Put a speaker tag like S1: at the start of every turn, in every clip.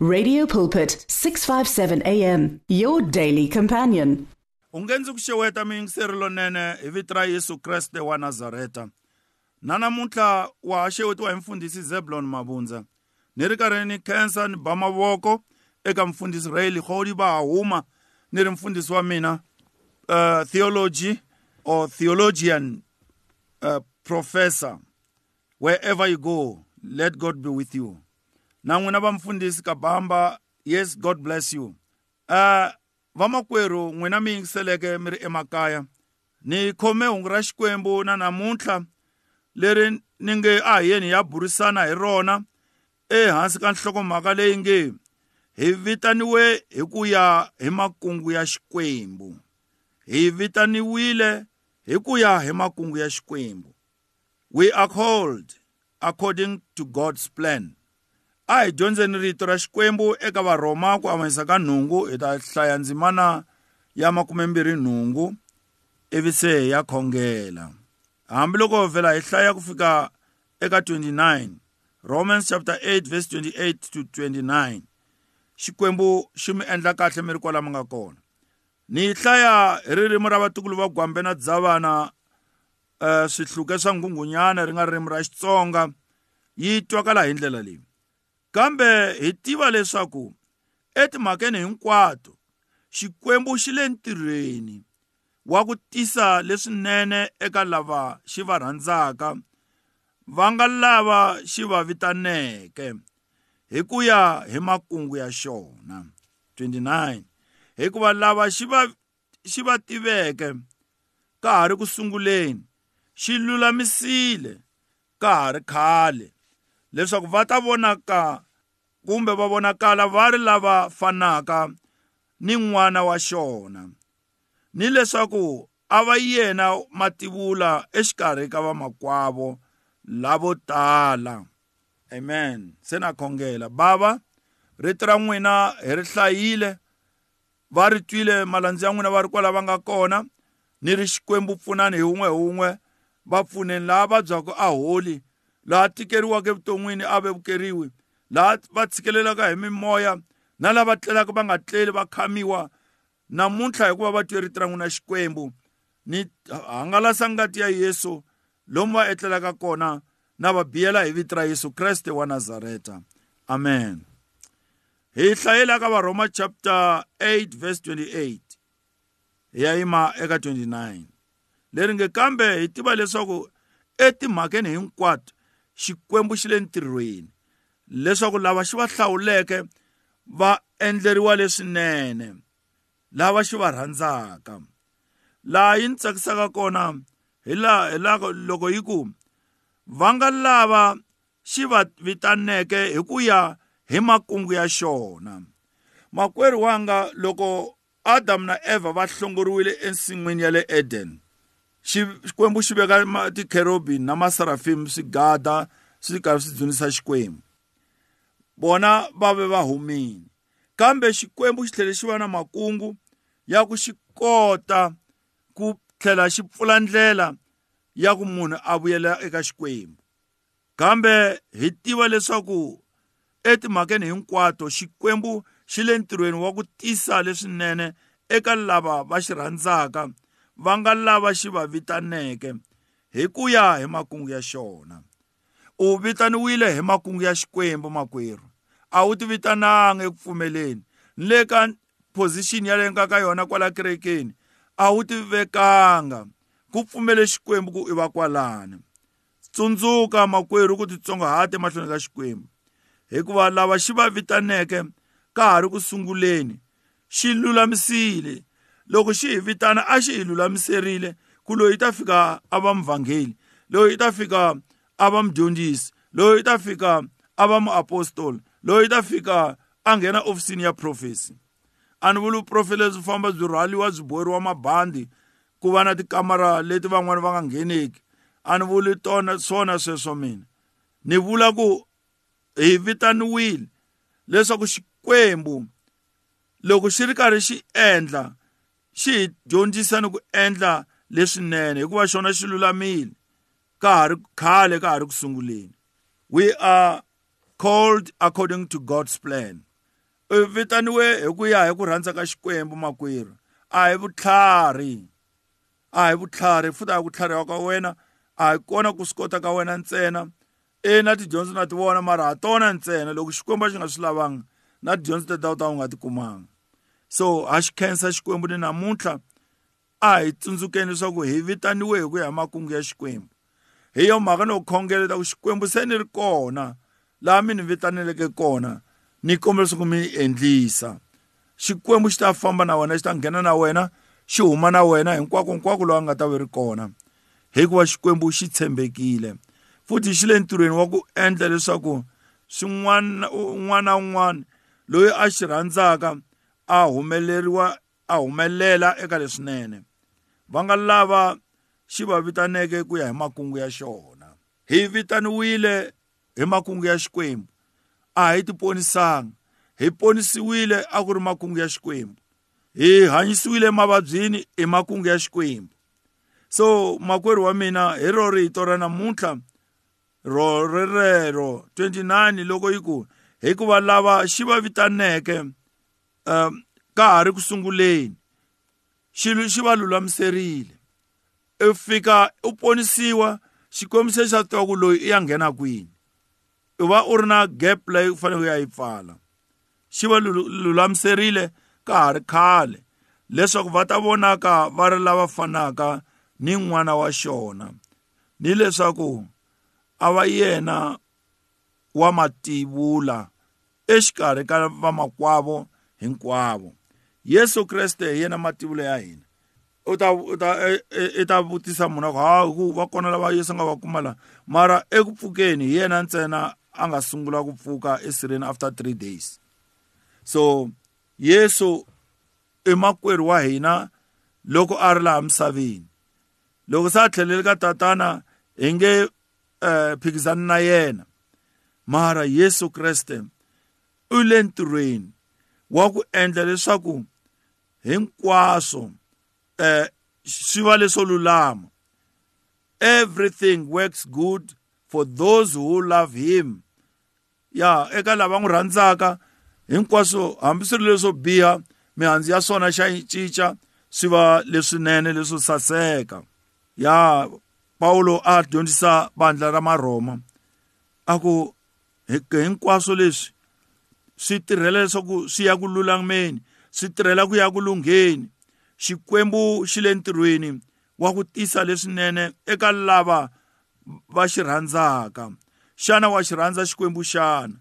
S1: Radio Pulpit 657 AM your daily companion.
S2: ungenzi ku xeweta miyingiseri lonene hi vito ra yesu kreste wa nazareta na namuntlha wa ha xewetiwa hi mfundhisi zebulon mabundza ni ri karhi ni khensa ni ba mavoko eka mfundhisi rayli godi va ha huma ni ri mfundhisi wa mina uh, theology or theologian uh, professor. Wherever you go let god be with you. Na n'wina va mfundhisi kabamba yes god bless you. Uh, vamakwerhu n'wina mi yingiseleke mi ri emakaya. Ni khome hungu ra xikwembu na namuntlha leri ni nge a hi yeni ya burisana hi rona ehansi ka nhlokomhaka leyi nge hi vitaniwe hi ku ya hi makungu ya xikwembu. Hi vitaniwile hi ku ya hi makungu ya xikwembu. We are called according to god's plan. A hi dyondzeni rito ra xikwembu eka varhoma ku avanyisa ka nhungu hi ta hlaya ndzimana ya makumembirhi nhungu ivi se hi ya khongela. Hambiloko vhela hi hlaya ku fika eka 29 romans chapter 8 verse 28 to 29 xikwembu xi mi endla kahle mi ri kwala mi nga kona. Ni yi hlaya hi ririmi ra vatukulu va gwambe na dzavana uh, swihluke swa nghungunyana ri nga ririmi ra xitsonga yi twakala hi ndlela leyi. Kambe hi tiva leswaku etimhakeni hinkwato xikwembu xi le ntirhweni wa ku tisa leswinene eka lava xi va rhandzaka va nga lava xi va vitaneke hi ku ya hi makungu ya xona. 29 hikuva lava xi va xi va tiveke ka ha ri ku sunguleni xi lulamisile ka ha ri khale. Leswaku va ta vonaka kumbe va vonakala va ri lava fanaka ni n'wana wa xona. Ni leswaku a va yena mativula exikarhi ka vamakwavo lavo tala. Amen. Se na khongela. Bava rito ra n'wina hi ri hlayile va ri twile malandzi ya n'wina va ri kwala va nga kona ni ri xikwembu pfunani hi wun'we hi wun'we va pfuneni laha vabyaka a holi laha tikeriwaka evuton'wini a vevukeriwi laha va tshikelelaka hi mimoya na lava tlelaka va nga tleli va khamiwa namuntlha hikuva va twe rito ra n'wina xikwembu ni hangalasa ngati ya yesu lomu va etlelaka kona na va biyela hi vito ra yesu kreste wa nazareta amen. Hi hlayela ka varhoma chapter 8 verse 28 hi ya yima eka 29 leri nge kambe hi tiva leswaku etimhakeni hinkwato xikwembu xi le ntirhweni. Leswaku lava xi va hlawuleke va endleriwa leswinene lava xi va rhandzaka. Laha yi ni tsakisaka kona hi laha hi laha loko yi ku va nga lava xi va vitaneke hi ku ya hi makungu ya xona. Makwerhu wanga loko adamu na eva va hlongoriwile ensin'wini ya le eden xikwembu xi veka tikherobini na masarafimi swi gada swi karhi swi dzunisa xikwembu. Vona va ve va humile. Kambe xikwembu xi tlhele xi va na makungu ya ku xi kota ku tlhela xi pfula ndlela ya ku munhu a vuyela eka xikwembu. Kambe hi tiva leswaku etimhakeni hinkwato xikwembu xi le ntirhweni wa ku tisa leswinene eka lava va xi rhandzaka va nga lava xi va vitaneke hi ku ya hi makungu ya xona. U vitaniwile hi makungu ya xikwembu makwerhu a wu ti vitananga eku pfumeleni. Ni le ka position ya le nga ka yona kwala kerekeni a wu ti vekanga. Ku pfumele xikwembu ku i va kwalani? Tsundzuka makwerhu ku titsongahata emahlweni ka xikwembu. Hikuva lava xi va vitaneke ka ha ri ku sunguleni xi lulamisile. Loko xi hi vitana a xi hi lulamiserile ku loyi ta fika a va muvhangeli loyi ta fika a va mudyondzisi loyi ta fika a va muapostoli loyi ta fika a nghena ofisini ya profesi a ni vuli vuprofeti lebyi famba byi rhwaliwa byi boheriwa mabandi ku va na tikamara leti van'wani va nga ngheneki. A ni vuli tona swona sweswo mina. Ni vula ku hi vitaniwile leswaku xikwembu loko xi ri karhi xi endla xi hi dyondzisa ni ku endla leswinene hikuva xona xi lulamile. Ka ha ri khale ka ha ri ku sunguleni. We are called according to god's plan. U vitaniwe hi ku ya hi ku rhandza ka xikwembu makwerhu a hi vutlhari. A hi vutlhari futhi a hi ku tlhariwa ka wena. A hi kona ku swi kota ka wena ntsena. E na tidyondzo na ti vona mara ha tona ntsena. Loko xikwembu a xi nga swi lavanga na tidyondzo teta u ta u nga ti kumanga. So ha xi khensa xikwembu ni namuntlha a hi tsundzukeni leswaku hi vitaniwe hi ku ya makungu ya xikwembu. Hi yo mhaka no khongela ku xikwembu se ni ri kona laha mi ni vitaneleke kona ni kombela leswaku mi endlisa. Xikwembu xi ta famba na wena xi ta nghena na wena xi huma na wena hinkwako hinkwako lowu a nga ta va ri kona. Hikuva xikwembu xi tshembekile futhi xi le ntirhweni wa ku endla leswaku swin'wana un'wana na un'wana loyi a xi rhandzaka a humeleriwa a humelela eka leswinene va nga lava xi va vitaneke ku ya hi makungu ya xona. Hi vitaniwile hi makungu ya xikwembu. A hi tiponisanga hi ponisiwile a ku ri makungu ya xikwembu. Hi hanyisiwile mavabyini hi makungu ya xikwembu. So makwerhu wa mina hi ro rito ra namuntlha ro rerero 29 loko yi ku hikuva lava xi va vitaneke um ka ha ri ku sunguleni xilo xi va lulamiserile i fika u ponisiwa xikwembu se xa tiva ku loyi i ya nghena kwini. U va u ri na gap leyi u fanele u ya yi pfala xi va lulamiserile ka ha ri khale. Leswaku va ta vonaka va ri lava fanaka ni n'wana wa xona. Ni leswaku a va yena wa mativula exikarhi ka vamakwavo hinkwavo. Yesu kreste hi yena mativula ya hina. U ta u ta i ta vutisa munhu ku ha ku va kona lava yesu nga va kuma la mara eku pfukeni hi yena ntsena a nga sungula ku pfuka esireni after three days. So yesu i makwerhu wa hina loko a ri laha misaveni. Loko se a tlhelele ka tatana hi nge um phikizani na yena. Mara yesu kreste u le ntirhweni. Wa ku endla leswaku hinkwaswo eh swi va leswo lulama. Everything works good for those who love him. Ya eka lava n'wi rhandzaka hinkwaswo hambi swi ri leswo biha mihandzu ya swona xa cinca swi va leswinene leswo saseka. Ya Paulo a dyondzisa bandla ra maroma a ku hinkwaswo leswi swi tirhela leswaku swi ya ku lulameni swi tirhela ku ya ku lungheni xikwembu xi le ntirhweni wa ku tisa leswinene eka lava va xi rhandzaka. Xana wa xi rhandza xikwembu xana?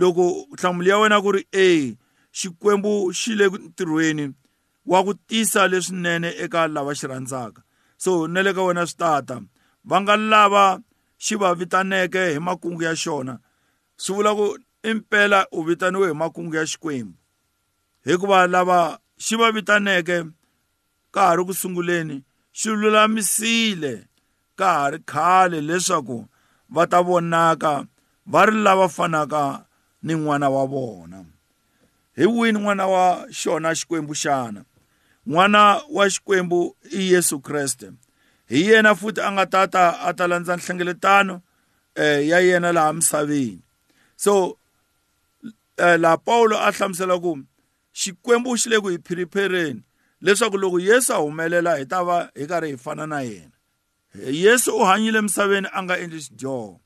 S2: Loko nhlamulo ya wena ku ri e xikwembu xi le ntirhweni wa ku tisa leswinene eka lava xi rhandzaka. So na le ka wena swi tata va nga lava xi va vitaneke hi makungu ya xona. Swi vula ku impela u vitaniwe hi makungu ya xikwembu hikuva lava xi va vitaneke ka ha ri ku sunguleni xi lulamisile ka ha ri khale leswaku va ta vonaka va ri lava fanaka ni n'wana wa vona. Hi wini n'wana wa xona xikwembu xana? N'wana wa xikwembu i Yesu Kreste. Hi yena futhi a nga tata a ta landza nhlengeletano eh ya yena laha misaveni. So la Paulo a hlamusela ku xikwembu xi le ku hi phiriphereni leswaku loko Yesu a humelela hi ta va hi karhi hi fana na yena. Yesu u hanyile misaveni a nga endli xidyoho.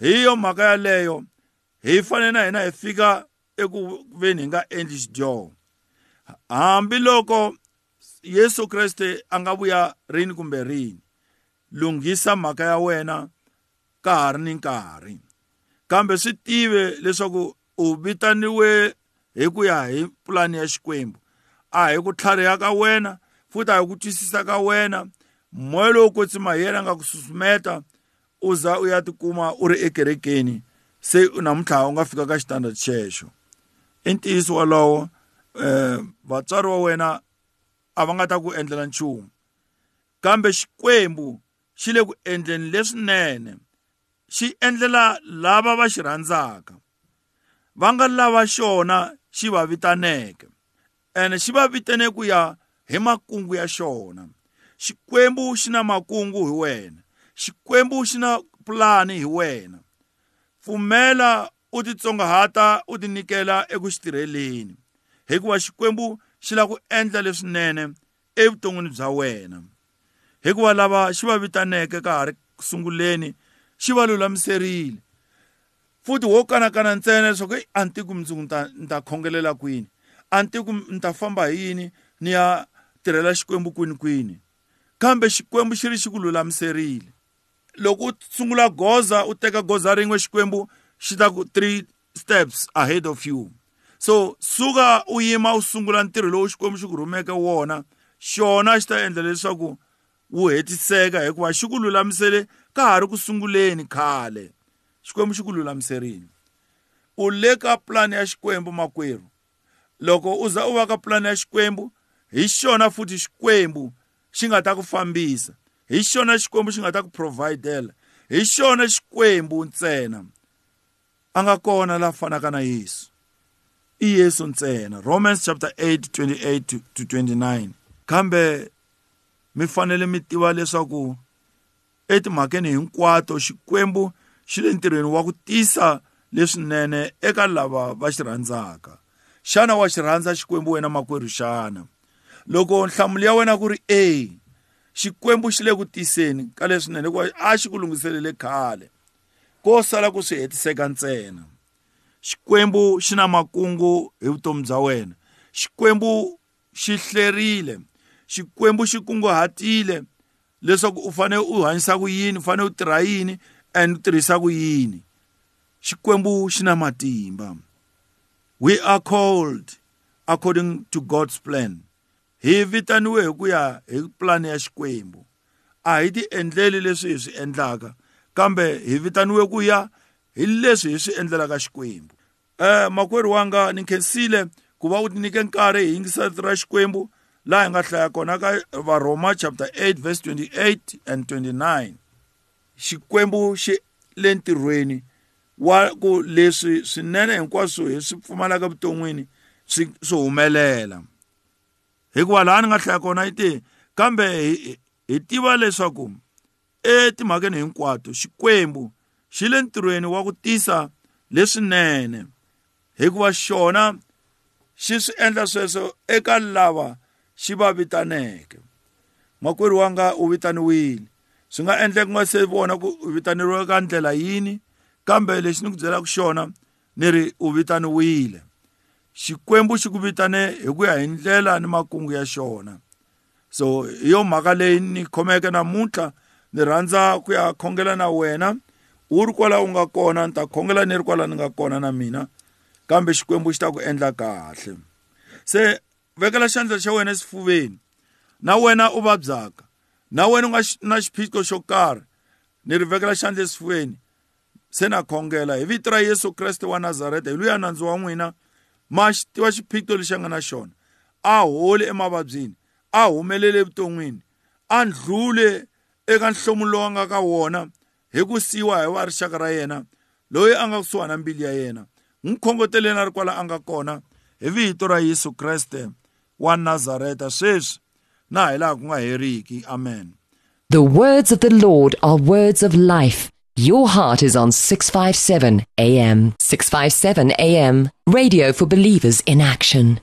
S2: Hi yo mhaka yaleyo hi fanele na hina hi fika eku veni hi nga endli xidyoho. Hambiloko Yesu Kriste a nga vuya rini kumbe rini lunghisa mhaka ya wena ka ha ri ni nkarhi. Kambe swi tive leswaku u vitaniwe hi ku ya hi pulani ya xikwembu. A hi ku tlhariha ka wena futhi a hi ku twisisa ka wena. Moya lowu kwetsima hi yena nga ku susumeta u za u ya tikuma u ri ekerekeni se namuntlha u nga fika ka xitandard xexo. I ntiyiso walowo um vatswari wa wena a va nga ta ku endlela nchumu. Kambe xikwembu xi le ku endleni leswinene xi endlela lava va xi rhandzaka. Va nga lava xona xi va vitaneke. Ene xi va vitane ku ya hi makungu ya xona. Xikwembu xi na makungu hi wena. Xikwembu xi na pulani hi wena. Pfumela u titsongahata u tinikela eku xitirheleni hikuva xikwembu xi lava ku endla leswinene evuton'wini bya wena. Hikuva lava xi va vitaneke ka ha ri sunguleni xi va lulamiserile. Futhi wo kanakana ntsena leswaku eyi a ni tiku mundzuku ni ta ni ta khongelela kwini? A ni tiku ni ta famba hi yini? Ni ya tirhela xikwembu kwini kwini? Kambe xikwembu xi ri xi ku lulamiserile loko u sungula goza u teka goza rin'we xikwembu xi ta ku three steps ahead of you. So suka u yima u sungula ntirho lowu xikwembu xi ku rhumeke wona xona xi ta endla leswaku wu hetiseka hikuva xi ku lulamisele ka ha ri ku sunguleni khale. Xikwembu xi ku lulamiserile. U le ka pulani ya xikwembu makwerhu loko u za u va ka pulani ya xikwembu hi xona futhi xikwembu xi nga ta ku fambisa. Hi xona xikwembu xi nga ta ku provhidela hi xona xikwembu ntsena. A nga kona laha fanaka na yesu. I yesu ntsena. Romans chapter 8 28 to 29 kambe mi fanele mi tiva leswaku etimhakeni hinkwato xikwembu xi le ntirhweni wa ku tisa leswinene eka lava va xi rhandzaka. Xana wa xi rhandza xikwembu wena makwerhu xana? Loko nhlamulo ya wena ku ri e xikwembu xi le ku tiseni ka leswinene hikuva a xi ku lunghiselele khale ko sala ku swi hetiseka ntsena. Xikwembu xi na makungu hi vutomi bya wena. Xikwembu xi hlwerile xikwembu xi kunguhatile leswaku u fanele u hanyisa ku yini u fanele u tirha yini and u tirhisa ku yini xikwembu xi na matimba. We are called according to god's plan. Hi vitaniwe hi ku ya hi pulani ya xikwembu. A hi ti endleli leswi hi swi endlaka kambe hi vitaniwe ku ya hi leswi hi swi endlelaka xikwembu. Um makwerhu wanga ni khensile ku va u ti nyike nkarhi hi yingisela ra xikwembu laha hi nga hlaya kona ka varhoma chapter 8 verse 28 and 29 xikwembu xi le ntirhweni wa ku leswi swinene hinkwaswo hi swi pfumalaka vuton'wini swi swi humelela. Hikuva laha ni nga hlaya kona yi te kambe hi, hi tiva leswaku etimhakeni hinkwato xikwembu xi le ntirhweni wa ku tisa leswinene. Hikuva xona xi swi endla sweswo eka lava xi va vitaneke. Makwerhu wanga u vitaniwile. Swi nga endleka ku nga se vona ku u vitaneriwe ka ndlela yini kambe lexi ni ku byelaka xona ni ri u vitaniwile. Xikwembu xi ku vitane hi ku ya hi ndlela ni makungu ya xona. So hi yo mhaka leyi ni khomeke namuntlha ni rhandza ku ya khongela na wena u ri kwala u nga kona ni ta khongela ni ri kwala ni nga kona na mina kambe xikwembu xi ta ku endla kahle. Se vekela xandla xa wena esifuveni na wena u vabyaka. Na wena u nga na xiphiqo xo karhi ni ri vekela xandla esifuveni se na khongela hi vito ra yesu kreste wa nazareta hi luya nandzu wa n'wina ma xi tiva xiphiqo lexi a nga na xona a holi emavabyini a humelele evuton'wini a ndlhule eka nhlomulo lowu a nga ka wona hi ku siyiwa hi va rixaka ra yena loyi a nga kusuhana mbilu ya yena. N'wi khongoteleni a ri kwala a nga kona hi vito ra yesu kreste wa nazareta sweswi na hi laha ku nga heriki amen
S3: The words of the Lord are words of life. Your heart is on 657 AM. 657 AM. Radio for believers in action.